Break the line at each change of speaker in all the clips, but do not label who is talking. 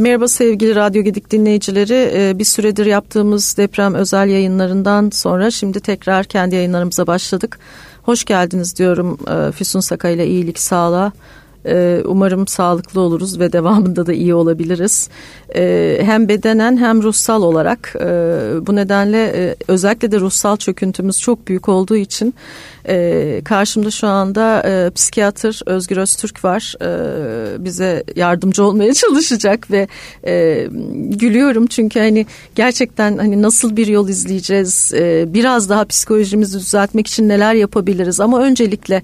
Merhaba sevgili Radyo Gedik dinleyicileri. Ee, bir süredir yaptığımız deprem özel yayınlarından sonra şimdi tekrar kendi yayınlarımıza başladık. Hoş geldiniz diyorum e, Füsun Saka ile iyilik sağlığa. Ee, umarım sağlıklı oluruz ve devamında da iyi olabiliriz. Ee, hem bedenen hem ruhsal olarak e, bu nedenle e, özellikle de ruhsal çöküntümüz çok büyük olduğu için e, karşımda şu anda psikiyatr Özgür Öztürk var. Bize yardımcı olmaya çalışacak ve gülüyorum çünkü hani gerçekten hani nasıl bir yol izleyeceğiz? Biraz daha psikolojimizi düzeltmek için neler yapabiliriz? Ama öncelikle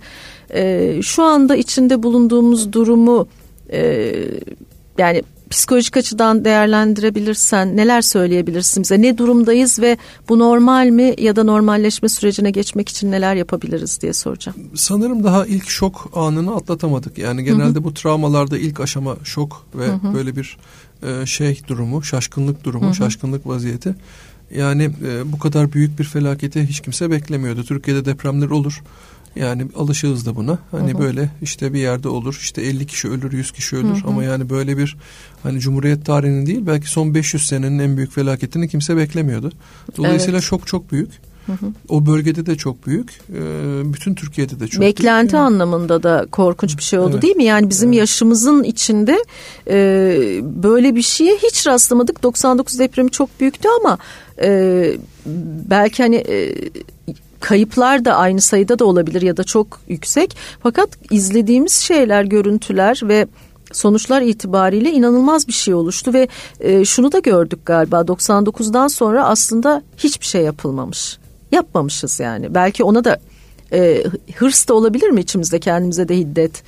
e, şu anda içinde bulunduğumuz durumu e, yani psikolojik açıdan değerlendirebilirsen neler söyleyebilirsin bize? Ne durumdayız ve bu normal mi ya da normalleşme sürecine geçmek için neler yapabiliriz diye soracağım.
Sanırım daha ilk şok anını atlatamadık. Yani genelde bu travmalarda ilk aşama şok ve böyle bir e, şey durumu, şaşkınlık durumu, şaşkınlık vaziyeti. Yani e, bu kadar büyük bir felaketi hiç kimse beklemiyordu. Türkiye'de depremler olur. Yani alışığız da buna. Hani hı hı. böyle işte bir yerde olur. işte 50 kişi ölür, 100 kişi ölür. Hı hı. Ama yani böyle bir hani Cumhuriyet tarihinin değil belki son 500 senenin en büyük felaketini kimse beklemiyordu. Dolayısıyla evet. şok çok büyük. Hı hı. O bölgede de çok büyük. Ee, bütün Türkiye'de de çok
Beklenti
büyük.
Yani. anlamında da korkunç bir şey oldu evet. değil mi? Yani bizim evet. yaşımızın içinde e, böyle bir şeye hiç rastlamadık. 99 depremi çok büyüktü ama e, belki hani e, kayıplar da aynı sayıda da olabilir ya da çok yüksek. Fakat izlediğimiz şeyler, görüntüler ve sonuçlar itibariyle inanılmaz bir şey oluştu ve e, şunu da gördük galiba 99'dan sonra aslında hiçbir şey yapılmamış. Yapmamışız yani. Belki ona da e, hırs da olabilir mi içimizde kendimize de hiddet,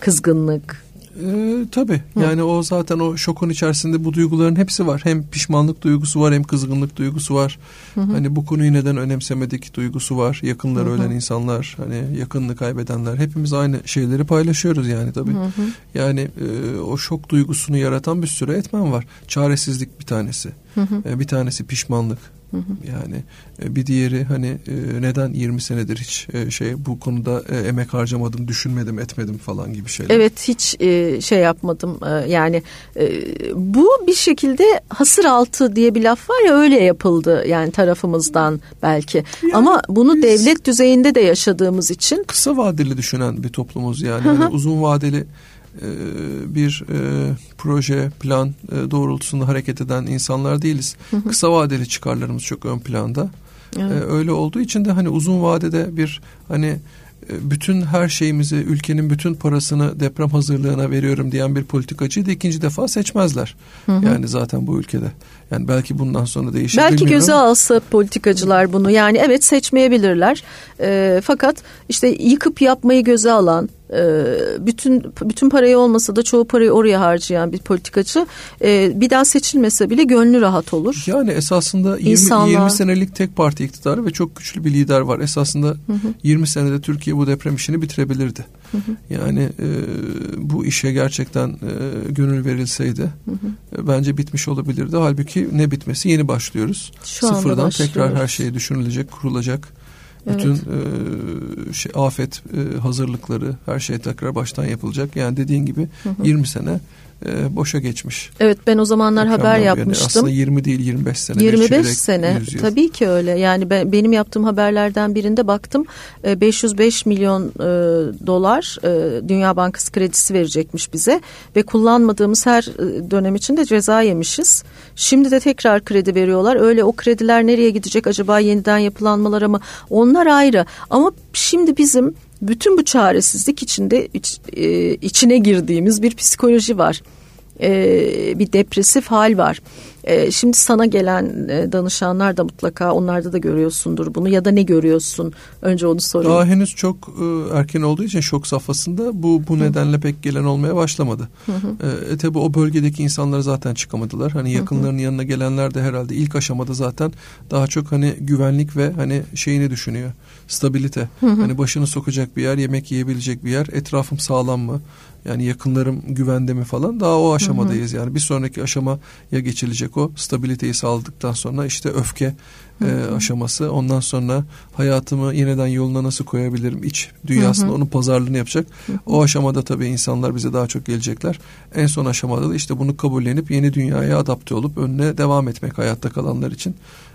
kızgınlık,
ee, tabii Hı. yani o zaten o şokun içerisinde bu duyguların hepsi var. Hem pişmanlık duygusu var hem kızgınlık duygusu var. Hı hı. Hani bu konuyu neden önemsemedik duygusu var. Yakınları ölen insanlar hani yakınını kaybedenler hepimiz aynı şeyleri paylaşıyoruz yani tabii. Hı hı. Yani e, o şok duygusunu yaratan bir sürü etmen var. Çaresizlik bir tanesi. Hı hı. E, bir tanesi pişmanlık. Yani e, bir diğeri hani e, neden 20 senedir hiç e, şey bu konuda emek harcamadım, düşünmedim, etmedim falan gibi şeyler.
Evet hiç şey yapmadım. Yani bu bir şekilde hasır altı diye bir laf var ya öyle yapıldı yani tarafımızdan belki. Yani Ama bunu devlet düzeyinde de yaşadığımız için
kısa vadeli düşünen bir toplumuz yani. yani uzun vadeli bir e, proje, plan e, doğrultusunda hareket eden insanlar değiliz. Hı hı. Kısa vadeli çıkarlarımız çok ön planda. Evet. Öyle olduğu için de hani uzun vadede bir hani bütün her şeyimizi, ülkenin bütün parasını deprem hazırlığına veriyorum diyen bir politikacıyı da ikinci defa seçmezler. Hı hı. Yani zaten bu ülkede. Yani belki bundan sonra değişir
Belki
bilmiyorum.
göze alsa politikacılar bunu. Yani evet seçmeyebilirler. E, fakat işte yıkıp yapmayı göze alan, e, bütün bütün parayı olmasa da çoğu parayı oraya harcayan bir politikacı e, bir daha seçilmese bile gönlü rahat olur.
Yani esasında 20, İnsanlar... 20 senelik tek parti iktidarı ve çok güçlü bir lider var. Esasında hı hı. 20 senede Türkiye bu deprem işini bitirebilirdi. Hı hı. Yani e, bu işe gerçekten e, gönül verilseydi hı hı. E, bence bitmiş olabilirdi. Halbuki ne bitmesi yeni başlıyoruz. Şu Sıfırdan tekrar her şey düşünülecek, kurulacak. Bütün e, şey, afet e, hazırlıkları her şey tekrar baştan yapılacak. Yani dediğin gibi hı hı. 20 sene e, boşa geçmiş.
Evet ben o zamanlar haber yapmıştım.
Aslında 20 değil 25 sene.
25 sene tabii ki öyle. Yani ben, benim yaptığım haberlerden birinde baktım e, 505 milyon e, dolar e, Dünya Bankası kredisi verecekmiş bize ve kullanmadığımız her e, dönem için de ceza yemişiz. Şimdi de tekrar kredi veriyorlar. Öyle o krediler nereye gidecek acaba yeniden yapılanmalara mı? Onlar ayrı. Ama şimdi bizim bütün bu çaresizlik içinde iç, e, içine girdiğimiz bir psikoloji var. E, bir depresif hal var. E, şimdi sana gelen e, danışanlar da mutlaka onlarda da görüyorsundur bunu ya da ne görüyorsun? Önce onu sorayım.
Daha henüz çok e, erken olduğu için şok safhasında bu bu nedenle pek gelen olmaya başlamadı. Hı hı. E, tabi o bölgedeki insanlar zaten çıkamadılar. Hani yakınlarının yanına gelenler de herhalde ilk aşamada zaten daha çok hani güvenlik ve hani şeyini düşünüyor. Stabilite. Hı hı. Hani başını sokacak bir yer, yemek yiyebilecek bir yer, etrafım sağlam mı? Yani yakınlarım güvende mi falan daha o aşamadayız. Hı hı. Yani bir sonraki aşamaya geçilecek artık o stabiliteyi sağladıktan sonra işte öfke e, aşaması. Ondan sonra hayatımı yeniden yoluna nasıl koyabilirim? iç dünyasında onun pazarlığını yapacak. O aşamada tabii insanlar bize daha çok gelecekler. En son aşamada da işte bunu kabullenip yeni dünyaya adapte olup önüne devam etmek hayatta kalanlar için.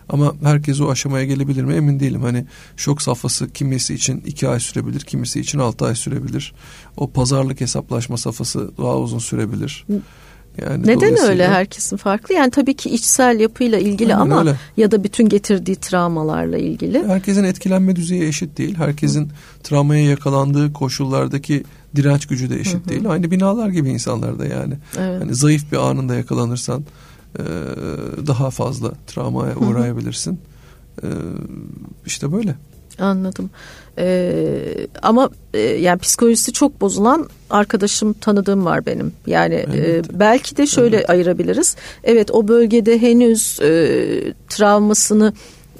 Ama herkes o aşamaya gelebilir mi emin değilim. Hani şok safhası kimisi için iki ay sürebilir, kimisi için altı ay sürebilir. O pazarlık hesaplaşma safhası daha uzun sürebilir.
Yani Neden öyle herkesin farklı? Yani tabii ki içsel yapıyla ilgili Aynen ama öyle. ya da bütün getirdiği travmalarla ilgili.
Herkesin etkilenme düzeyi eşit değil. Herkesin Hı. travmaya yakalandığı koşullardaki direnç gücü de eşit Hı. değil. Aynı binalar gibi insanlar da yani. Evet. Hani zayıf bir anında yakalanırsan daha fazla travmaya uğrayabilirsin. Hı. İşte böyle.
Anladım. Ee, ama e, yani psikolojisi çok bozulan arkadaşım tanıdığım var benim. Yani evet. e, belki de şöyle evet. ayırabiliriz. Evet o bölgede henüz e, travmasını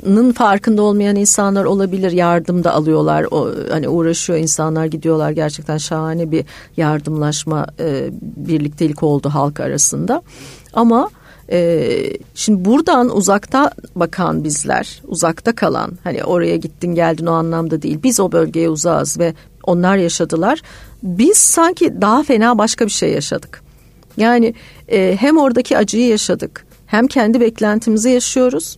nın farkında olmayan insanlar olabilir yardım da alıyorlar o hani uğraşıyor insanlar gidiyorlar gerçekten şahane bir yardımlaşma e, birliktelik oldu halk arasında ama ee, şimdi buradan uzakta bakan bizler, uzakta kalan, hani oraya gittin geldin o anlamda değil. Biz o bölgeye uzağız ve onlar yaşadılar. Biz sanki daha fena başka bir şey yaşadık. Yani e, hem oradaki acıyı yaşadık, hem kendi beklentimizi yaşıyoruz,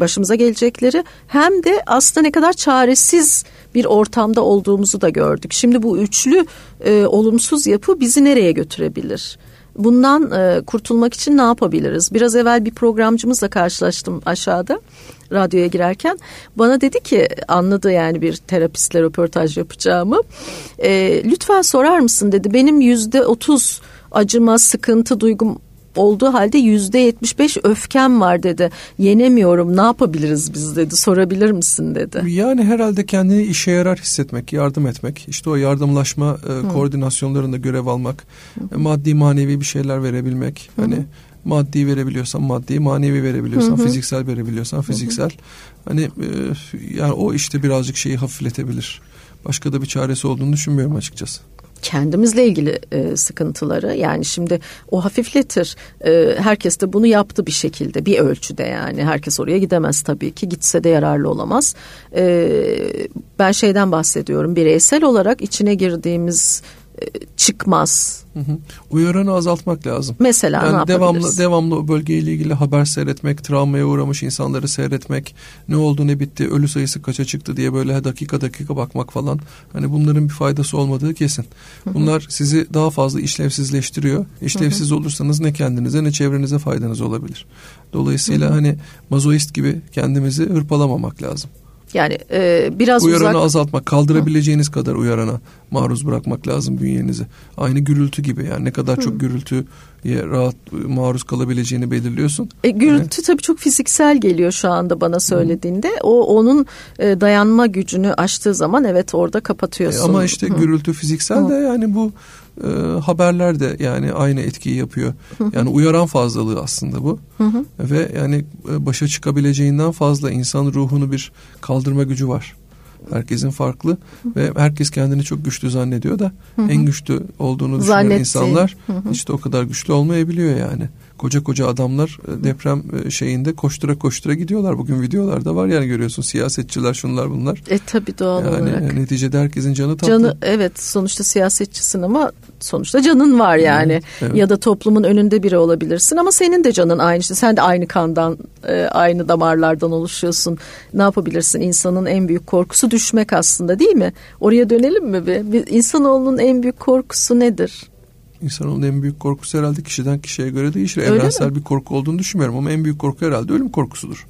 başımıza gelecekleri, hem de aslında ne kadar çaresiz bir ortamda olduğumuzu da gördük. Şimdi bu üçlü e, olumsuz yapı bizi nereye götürebilir? Bundan e, kurtulmak için ne yapabiliriz? Biraz evvel bir programcımızla karşılaştım aşağıda radyoya girerken. Bana dedi ki anladı yani bir terapistle röportaj yapacağımı. E, lütfen sorar mısın dedi. Benim yüzde otuz acıma, sıkıntı duygum olduğu halde yüzde yetmiş beş öfkem var dedi. Yenemiyorum ne yapabiliriz biz dedi sorabilir misin dedi.
Yani herhalde kendini işe yarar hissetmek, yardım etmek, işte o yardımlaşma e, koordinasyonlarında görev almak, Hı. maddi manevi bir şeyler verebilmek. Hı. Hani maddi verebiliyorsan maddi, manevi verebiliyorsan, hı hı. fiziksel verebiliyorsan fiziksel. Hı hı. Hani e, yani o işte birazcık şeyi hafifletebilir. Başka da bir çaresi olduğunu düşünmüyorum açıkçası
kendimizle ilgili e, sıkıntıları. Yani şimdi o hafifletir. E, herkes de bunu yaptı bir şekilde bir ölçüde yani. Herkes oraya gidemez tabii ki. Gitse de yararlı olamaz. E, ben şeyden bahsediyorum. Bireysel olarak içine girdiğimiz çıkmaz.
Hı hı. Uyaranı azaltmak lazım.
Mesela
yani ne devamlı devamlı o bölgeyle ilgili haber seyretmek, travmaya uğramış insanları seyretmek, ne oldu ne bitti, ölü sayısı kaça çıktı diye böyle dakika dakika bakmak falan. Hani bunların bir faydası olmadığı kesin. Bunlar sizi daha fazla işlevsizleştiriyor. İşlevsiz hı hı. olursanız ne kendinize ne çevrenize faydanız olabilir. Dolayısıyla hı hı. hani mazoist gibi kendimizi hırpalamamak lazım.
Yani e, biraz
uyaranı
uzak...
azaltmak, kaldırabileceğiniz Hı. kadar uyarana maruz bırakmak lazım bünyenizi. Aynı gürültü gibi yani ne kadar Hı. çok gürültüye rahat maruz kalabileceğini belirliyorsun.
E, gürültü yani. tabii çok fiziksel geliyor şu anda bana söylediğinde. Hı. O onun e, dayanma gücünü aştığı zaman evet orada kapatıyorsun. E,
ama işte Hı. gürültü fiziksel Hı. de yani bu e, haberler de yani aynı etkiyi yapıyor. Yani uyaran fazlalığı aslında bu. Ve yani e, başa çıkabileceğinden fazla insan ruhunu bir kaldırma gücü var. Herkesin farklı ve herkes kendini çok güçlü zannediyor da en güçlü olduğunu düşünen insanlar işte o kadar güçlü olmayabiliyor yani koca koca adamlar e, deprem e, şeyinde koştura koştura gidiyorlar. Bugün videolarda var yani görüyorsun siyasetçiler şunlar bunlar.
E tabi doğal
yani,
olarak.
Neticede herkesin canı tatlı.
Canı evet sonuçta siyasetçisin ama sonuçta canın var yani. Evet, evet. Ya da toplumun önünde biri olabilirsin ama senin de canın aynı işte. Sen de aynı kandan e, aynı damarlardan oluşuyorsun. Ne yapabilirsin? İnsanın en büyük korkusu düşmek aslında değil mi? Oraya dönelim mi bir? İnsanoğlunun en büyük korkusu nedir?
İnsanoğlunun en büyük korkusu herhalde kişiden kişiye göre değişir. Öyle Evrensel mi? bir korku olduğunu düşünmüyorum ama en büyük korku herhalde ölüm korkusudur.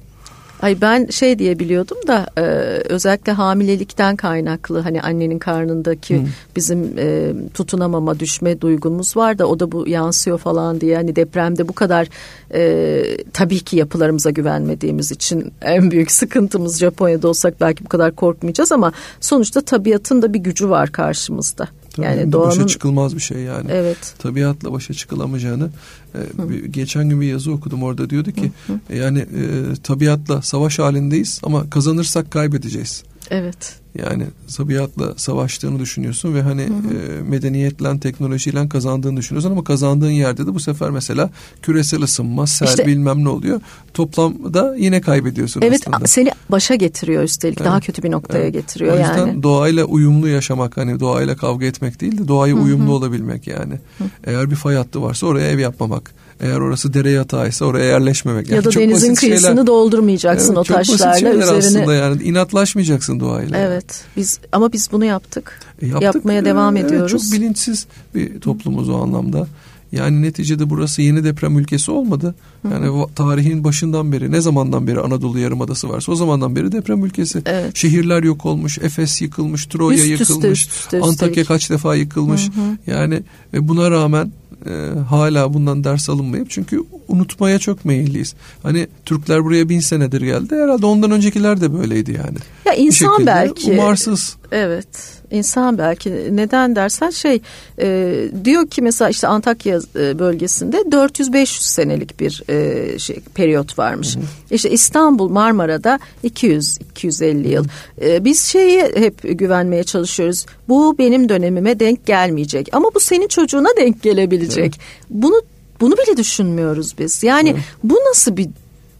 Ay ben şey diye biliyordum da e, özellikle hamilelikten kaynaklı hani annenin karnındaki hmm. bizim e, tutunamama düşme duygumuz var da o da bu yansıyor falan diye hani depremde bu kadar e, tabii ki yapılarımıza güvenmediğimiz için en büyük sıkıntımız Japonya'da olsak belki bu kadar korkmayacağız ama sonuçta tabiatın da bir gücü var karşımızda.
Tabii yani doğanın başa çıkılmaz bir şey yani. Evet. Tabiatla başa çıkılamayacağını e, bir, geçen gün bir yazı okudum orada diyordu ki hı hı. yani e, tabiatla savaş halindeyiz ama kazanırsak kaybedeceğiz.
Evet.
Yani tabiatla savaştığını düşünüyorsun ve hani hı hı. E, medeniyetle, teknolojiyle kazandığını düşünüyorsun ama kazandığın yerde de bu sefer mesela küresel ısınma, sel işte, bilmem ne oluyor. Toplamda yine kaybediyorsun
evet,
aslında.
Evet seni başa getiriyor üstelik evet. daha kötü bir noktaya evet. getiriyor yani. O yüzden
yani. doğayla uyumlu yaşamak hani doğayla kavga etmek değil de doğaya hı hı. uyumlu olabilmek yani. Hı. Eğer bir fay hattı varsa oraya ev yapmamak. Eğer orası dere yatağıysa oraya yerleşmemek.
Yani ya da çok denizin kıyısını şeyler. doldurmayacaksın evet, o taşlarla. Çok basit
üzerine... aslında yani inatlaşmayacaksın doğayla.
Evet biz ama biz bunu yaptık. E, yaptık Yapmaya devam evet, ediyoruz.
Çok bilinçsiz bir toplumuz o anlamda. Yani neticede burası yeni deprem ülkesi olmadı. Yani tarihin başından beri ne zamandan beri Anadolu Yarımadası varsa o zamandan beri deprem ülkesi. Evet. Şehirler yok olmuş, Efes yıkılmış, Troya üst yıkılmış, üst üste, Antakya kaç defa yıkılmış. Hı hı. Yani ve buna rağmen e, hala bundan ders alınmayıp çünkü unutmaya çok meyilliyiz. Hani Türkler buraya bin senedir geldi. Herhalde ondan öncekiler de böyleydi yani.
Ya insan belki.
Umarsız.
Evet. insan belki neden dersen şey e, diyor ki mesela işte Antakya e, bölgesinde 400-500 senelik bir e, şey, periyot varmış. Hı hı. İşte İstanbul Marmara'da 200-250 yıl. E, biz şeyi hep güvenmeye çalışıyoruz. Bu benim dönemime denk gelmeyecek ama bu senin çocuğuna denk gelebilecek. Evet. Bunu bunu bile düşünmüyoruz biz. Yani evet. bu nasıl bir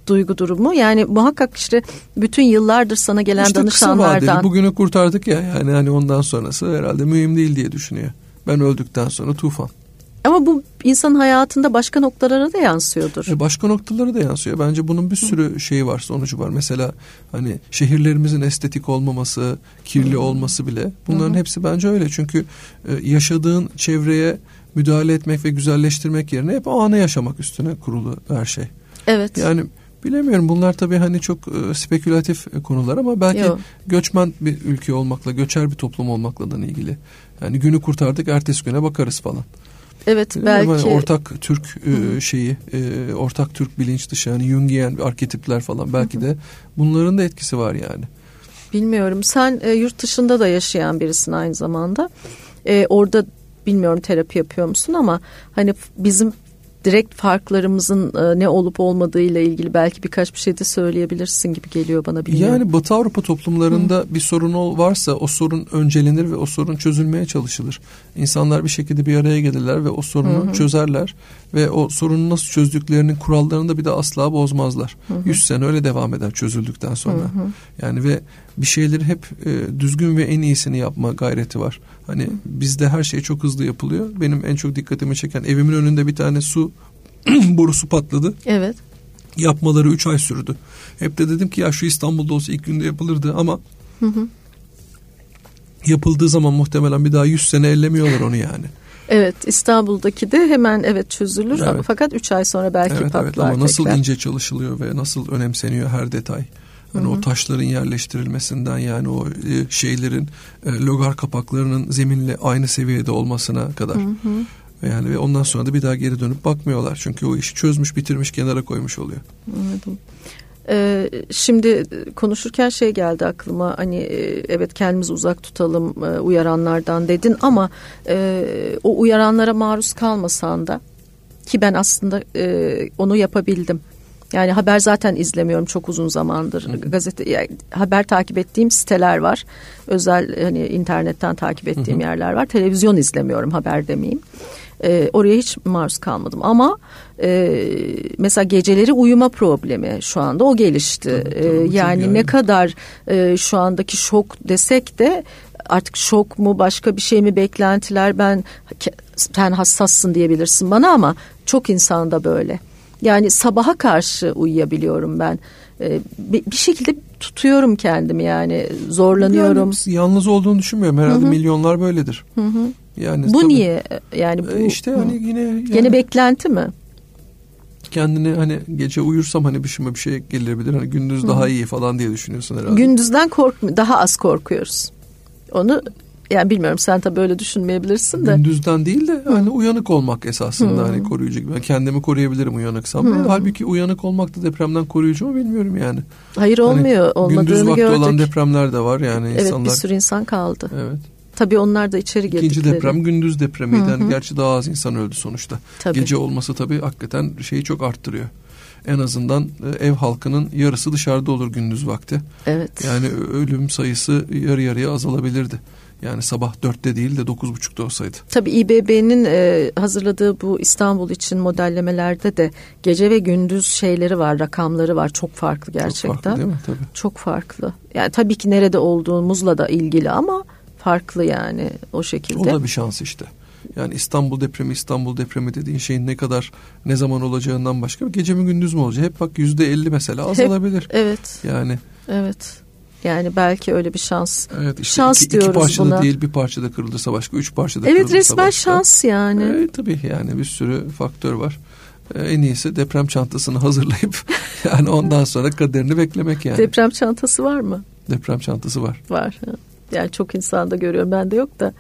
duygu durumu. Yani muhakkak işte bütün yıllardır sana gelen işte danışanlardan. Kısa vadeli,
bugünü kurtardık ya yani hani ondan sonrası herhalde mühim değil diye düşünüyor. Ben öldükten sonra tufan.
Ama bu insan hayatında başka noktalara da yansıyordur.
E başka noktalara da yansıyor. Bence bunun bir sürü Hı. şeyi var, sonucu var. Mesela hani şehirlerimizin estetik olmaması, kirli Hı. olması bile bunların Hı. hepsi bence öyle. Çünkü e, yaşadığın çevreye müdahale etmek ve güzelleştirmek yerine hep o anı yaşamak üstüne kurulu her şey.
Evet.
Yani Bilemiyorum bunlar tabii hani çok e, spekülatif e, konular ama belki Yok. göçmen bir ülke olmakla, göçer bir toplum olmakla da ilgili. Yani günü kurtardık, ertesi güne bakarız falan.
Evet belki. Yani
ortak Türk e, şeyi, e, ortak Türk bilinç dışı yani Jungian arketipler falan belki Hı-hı. de bunların da etkisi var yani.
Bilmiyorum. Sen e, yurt dışında da yaşayan birisin aynı zamanda. E, orada bilmiyorum terapi yapıyor musun ama hani bizim direkt farklarımızın e, ne olup olmadığıyla ilgili belki birkaç bir şey de söyleyebilirsin gibi geliyor bana. Bilmiyorum.
Yani Batı Avrupa toplumlarında Hı. bir sorun varsa o sorun öncelenir ve o sorun çözülmeye çalışılır. İnsanlar bir şekilde bir araya gelirler ve o sorunu Hı. çözerler ve o sorunu nasıl çözdüklerinin kurallarını da bir de asla bozmazlar. Hı. 100 sene öyle devam eder çözüldükten sonra. Hı. Yani ve bir şeyleri hep e, düzgün ve en iyisini yapma gayreti var. Hani bizde her şey çok hızlı yapılıyor. Benim en çok dikkatimi çeken evimin önünde bir tane su borusu patladı.
Evet.
Yapmaları 3 ay sürdü. Hep de dedim ki ya şu İstanbul'da olsa ilk günde yapılırdı ama hı hı. yapıldığı zaman muhtemelen bir daha 100 sene ellemiyorlar onu yani.
Evet İstanbul'daki de hemen evet çözülür evet. fakat 3 ay sonra belki evet, patlar. Evet
ama nasıl tekrar. ince çalışılıyor ve nasıl önemseniyor her detay. Yani Hı-hı. o taşların yerleştirilmesinden yani o e, şeylerin e, logar kapaklarının zeminle aynı seviyede olmasına kadar. Hı-hı. Yani ve ondan sonra da bir daha geri dönüp bakmıyorlar. Çünkü o işi çözmüş, bitirmiş, kenara koymuş oluyor.
Anladım. Ee, şimdi konuşurken şey geldi aklıma hani e, evet kendimizi uzak tutalım e, uyaranlardan dedin ama e, o uyaranlara maruz kalmasan da ki ben aslında e, onu yapabildim yani haber zaten izlemiyorum çok uzun zamandır. Hı hı. Gazete yani haber takip ettiğim siteler var. Özel hani internetten takip ettiğim hı hı. yerler var. Televizyon izlemiyorum haber demeyeyim. E, oraya hiç maruz kalmadım ama e, mesela geceleri uyuma problemi şu anda o gelişti. Tabii, tabii, e, yani, yani ne kadar e, şu andaki şok desek de artık şok mu başka bir şey mi beklentiler ben sen hassassın diyebilirsin bana ama çok insanda böyle. Yani sabaha karşı uyuyabiliyorum ben. Ee, bir şekilde tutuyorum kendimi yani zorlanıyorum.
Yani yalnız olduğunu düşünmüyorum. Herhalde Hı-hı. milyonlar böyledir.
Hı-hı. Yani bu tabii, niye? Yani bu
e, işte hani yine yani,
yine beklenti mi?
kendini hani gece uyursam hani başıma bir şey gelebilir. Hani gündüz Hı. daha iyi falan diye düşünüyorsun herhalde.
Gündüzden korkmuyor. Daha az korkuyoruz. Onu yani bilmiyorum sen tabii öyle düşünmeyebilirsin de.
Gündüzden değil de hani uyanık olmak esasında hmm. hani koruyucu gibi. Ben kendimi koruyabilirim uyanıksam. Hmm. Halbuki uyanık olmak da depremden koruyucu mu bilmiyorum yani.
Hayır hani olmuyor. Hani Olmadığını gündüz vakti gördük. olan
depremler de var yani
evet,
insanlar.
Evet bir sürü insan kaldı.
Evet.
Tabii onlar da içeri girdikleri.
İkinci deprem gündüz depremiydi. Yani gerçi daha az insan öldü sonuçta. Tabii. Gece olması tabii hakikaten şeyi çok arttırıyor. en azından e, ev halkının yarısı dışarıda olur gündüz vakti.
Evet.
Yani ölüm sayısı yarı yarıya azalabilirdi. Yani sabah dörtte değil de dokuz buçukta olsaydı.
Tabii İBB'nin e, hazırladığı bu İstanbul için modellemelerde de gece ve gündüz şeyleri var, rakamları var. Çok farklı gerçekten. Çok
farklı değil mi? Tabii.
Çok farklı. Yani tabii ki nerede olduğumuzla da ilgili ama farklı yani o şekilde.
O da bir şans işte. Yani İstanbul depremi İstanbul depremi dediğin şeyin ne kadar ne zaman olacağından başka gece mi gündüz mü olacak? Hep bak yüzde elli mesela azalabilir.
Hep, evet.
Yani.
Evet. Yani belki öyle bir şans.
Evet işte
şans
iki,
diyoruz
iki parçada
buna.
değil bir parçada kırılırsa başka, üç parçada
evet,
kırılırsa
resmen
başka.
şans yani.
Evet tabii yani bir sürü faktör var. Ee, en iyisi deprem çantasını hazırlayıp yani ondan sonra kaderini beklemek yani.
Deprem çantası var mı?
Deprem çantası var.
Var. Yani çok insanda görüyorum. Ben de yok da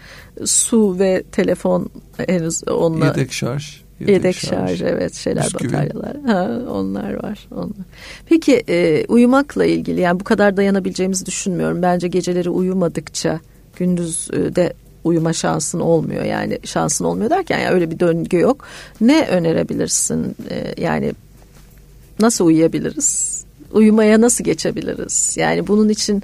su ve telefon henüz onunla.
Yedek şarj.
Yedek, yedek şarj, şarj evet şeyler Bisküvi. bataryalar ha, onlar var onlar. Peki e, uyumakla ilgili yani bu kadar dayanabileceğimizi düşünmüyorum. Bence geceleri uyumadıkça gündüz e, de uyuma şansın olmuyor yani şansın olmuyor derken yani öyle bir döngü yok. Ne önerebilirsin e, yani nasıl uyuyabiliriz? Uyumaya nasıl geçebiliriz? Yani bunun için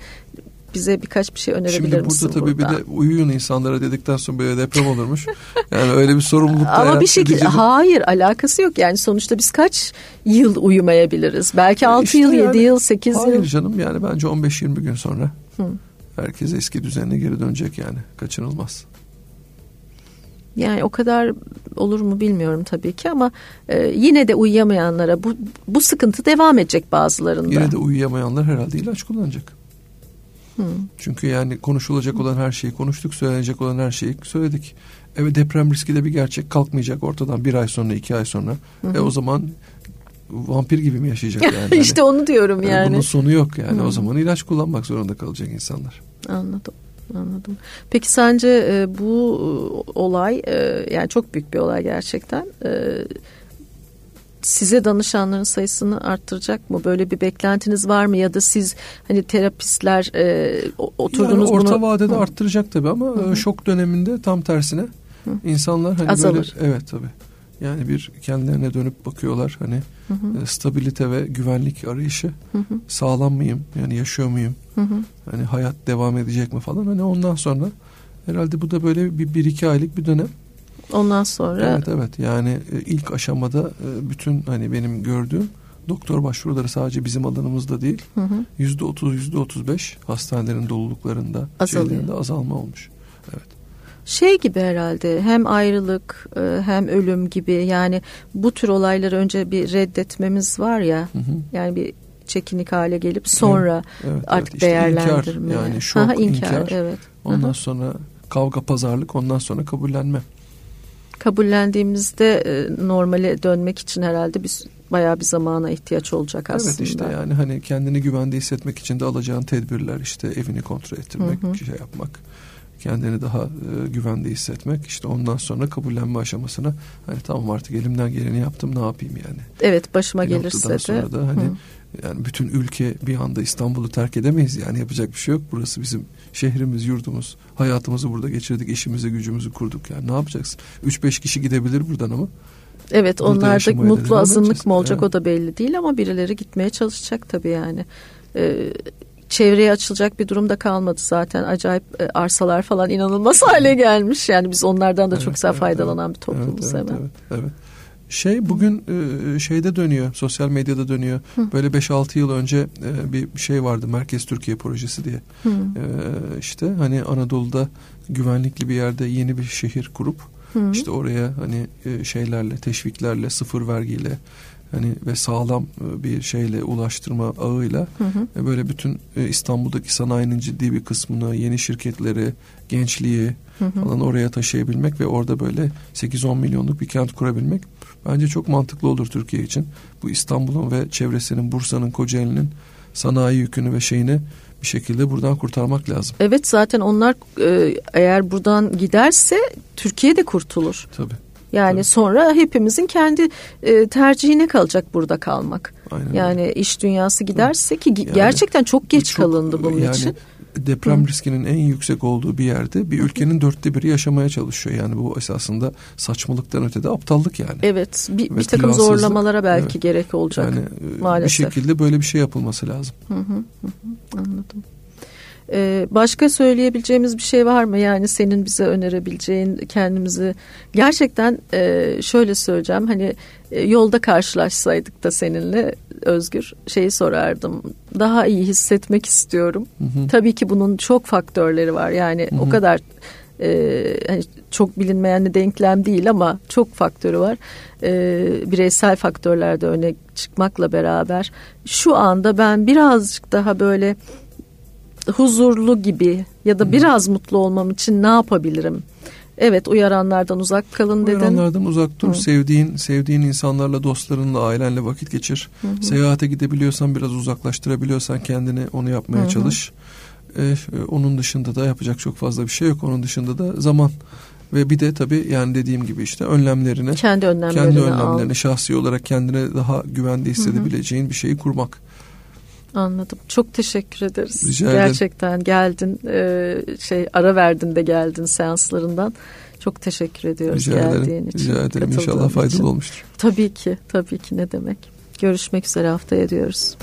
bize birkaç bir şey önerebilir
Şimdi burada
misin?
tabii burada? bir de uyuyun insanlara dedikten sonra böyle deprem olurmuş. yani öyle bir sorumluluk
Ama bir şekilde edeceğim. hayır alakası yok. Yani sonuçta biz kaç yıl uyumayabiliriz? Belki 6 işte yıl, yani, 7 yıl, 8
hayır
yıl.
Hayır canım yani bence 15-20 gün sonra Hı. herkes eski düzenine geri dönecek yani. Kaçınılmaz.
Yani o kadar olur mu bilmiyorum tabii ki ama e, yine de uyuyamayanlara bu bu sıkıntı devam edecek bazılarında.
Yine de uyuyamayanlar herhalde ilaç kullanacak. Hmm. Çünkü yani konuşulacak olan her şeyi konuştuk, söylenecek olan her şeyi söyledik. Evet deprem riski de bir gerçek kalkmayacak ortadan bir ay sonra, iki ay sonra. Hı E o zaman vampir gibi mi yaşayacak yani?
işte hani, onu diyorum yani. yani.
Bunun sonu yok yani. Hı. O zaman ilaç kullanmak zorunda kalacak insanlar.
Anladım. Anladım. Peki sence e, bu olay e, yani çok büyük bir olay gerçekten. E, size danışanların sayısını arttıracak mı? Böyle bir beklentiniz var mı? Ya da siz hani terapistler e, oturdunuz
yani orta
bunu...
vadede Hı. arttıracak tabii ama Hı-hı. şok döneminde tam tersine Hı. insanlar hani
Azalır.
böyle evet tabii. Yani bir kendilerine dönüp bakıyorlar hani hı hı. stabilite ve güvenlik arayışı hı hı. sağlam mıyım yani yaşıyor muyum hı hı. hani hayat devam edecek mi falan hani ondan sonra herhalde bu da böyle bir, bir iki aylık bir dönem
Ondan sonra
Evet evet yani e, ilk aşamada e, bütün hani benim gördüğüm doktor başvuruları sadece bizim alanımızda değil yüzde otuz yüzde otuz beş hastanelerin doluluklarında
Azalıyor.
şeylerinde azalma olmuş. Evet.
Şey gibi herhalde hem ayrılık e, hem ölüm gibi yani bu tür olayları önce bir reddetmemiz var ya hı hı. yani bir çekinik hale gelip sonra evet, evet, artık evet. İşte değerlendirme.
Inkar, yani şok, Aha, inkar, inkar.
Evet.
Ondan Aha. sonra kavga pazarlık ondan sonra kabullenme
kabullendiğimizde e, normale dönmek için herhalde biz bayağı bir zamana ihtiyaç olacak aslında.
Evet işte yani hani kendini güvende hissetmek için de alacağın tedbirler işte evini kontrol ettirmek, hı hı. şey yapmak, kendini daha e, güvende hissetmek işte ondan sonra kabullenme aşamasına hani tamam artık elimden geleni yaptım ne yapayım yani.
Evet başıma bir gelirse de.
sonra da hani hı yani bütün ülke bir anda İstanbul'u terk edemeyiz yani yapacak bir şey yok. Burası bizim şehrimiz, yurdumuz. Hayatımızı burada geçirdik, işimizi, gücümüzü kurduk yani ne yapacaksın? 3-5 kişi gidebilir buradan ama.
Evet onlar da mutlu azınlık mı olacak evet. o da belli değil ama birileri gitmeye çalışacak tabii yani. Ee, çevreye açılacak bir durumda kalmadı zaten. Acayip e, arsalar falan inanılmaz hale gelmiş. Yani biz onlardan da evet, çok güzel evet, faydalan evet, bir toplumuz
evet,
hemen.
Evet, evet. Şey bugün e, şeyde dönüyor, sosyal medyada dönüyor. Hı. Böyle 5-6 yıl önce e, bir şey vardı, Merkez Türkiye projesi diye. Hı. E, işte hani Anadolu'da güvenlikli bir yerde yeni bir şehir kurup Hı. işte oraya hani şeylerle, teşviklerle, sıfır vergiyle hani ve sağlam e, bir şeyle ulaştırma ağıyla hı hı. E, böyle bütün e, İstanbul'daki sanayinin ciddi bir kısmını, yeni şirketleri, gençliği hı hı. falan oraya taşıyabilmek ve orada böyle 8-10 milyonluk bir kent kurabilmek bence çok mantıklı olur Türkiye için. Bu İstanbul'un ve çevresinin, Bursa'nın, Kocaeli'nin sanayi yükünü ve şeyini bir şekilde buradan kurtarmak lazım.
Evet zaten onlar eğer buradan giderse Türkiye de kurtulur.
Tabii.
Yani Tabii. sonra hepimizin kendi e, tercihine kalacak burada kalmak. Aynen. Yani iş dünyası giderse ki yani, gerçekten çok geç çok, kalındı bunun yani, için.
deprem Hı. riskinin en yüksek olduğu bir yerde bir ülkenin dörtte biri yaşamaya çalışıyor. Yani bu esasında saçmalıktan ötede aptallık yani.
Evet bir, bir takım zorlamalara belki evet. gerek olacak yani, e, maalesef.
Bir şekilde böyle bir şey yapılması lazım.
Hı hı hı. Anladım. Ee, başka söyleyebileceğimiz bir şey var mı? Yani senin bize önerebileceğin kendimizi gerçekten e, şöyle söyleyeceğim hani e, yolda karşılaşsaydık da seninle Özgür şeyi sorardım. Daha iyi hissetmek istiyorum. Hı hı. Tabii ki bunun çok faktörleri var. Yani hı hı. o kadar e, hani çok bilinmeyen de denklem değil ama çok faktörü var. E, bireysel faktörlerde öne çıkmakla beraber şu anda ben birazcık daha böyle huzurlu gibi ya da biraz mutlu olmam için ne yapabilirim? Evet uyaranlardan uzak kalın dedin.
Uyaranlardan uzak dur. Hı. Sevdiğin sevdiğin insanlarla, dostlarınla, ailenle vakit geçir. Hı hı. Seyahate gidebiliyorsan biraz uzaklaştırabiliyorsan kendini onu yapmaya hı hı. çalış. Ee, onun dışında da yapacak çok fazla bir şey yok. Onun dışında da zaman ve bir de tabii yani dediğim gibi işte önlemlerini
kendi önlemlerini,
kendi önlemlerini al. şahsi olarak kendine daha güvende hissedebileceğin hı hı. bir şeyi kurmak.
Anladım. Çok teşekkür ederiz.
Rica
Gerçekten geldin. E, şey ara verdin de geldin seanslarından. Çok teşekkür ediyoruz
Rica
geldiğin
ederim.
için.
Rica ederim. İnşallah faydalı için. olmuştur.
Tabii ki. Tabii ki ne demek. Görüşmek üzere haftaya diyoruz.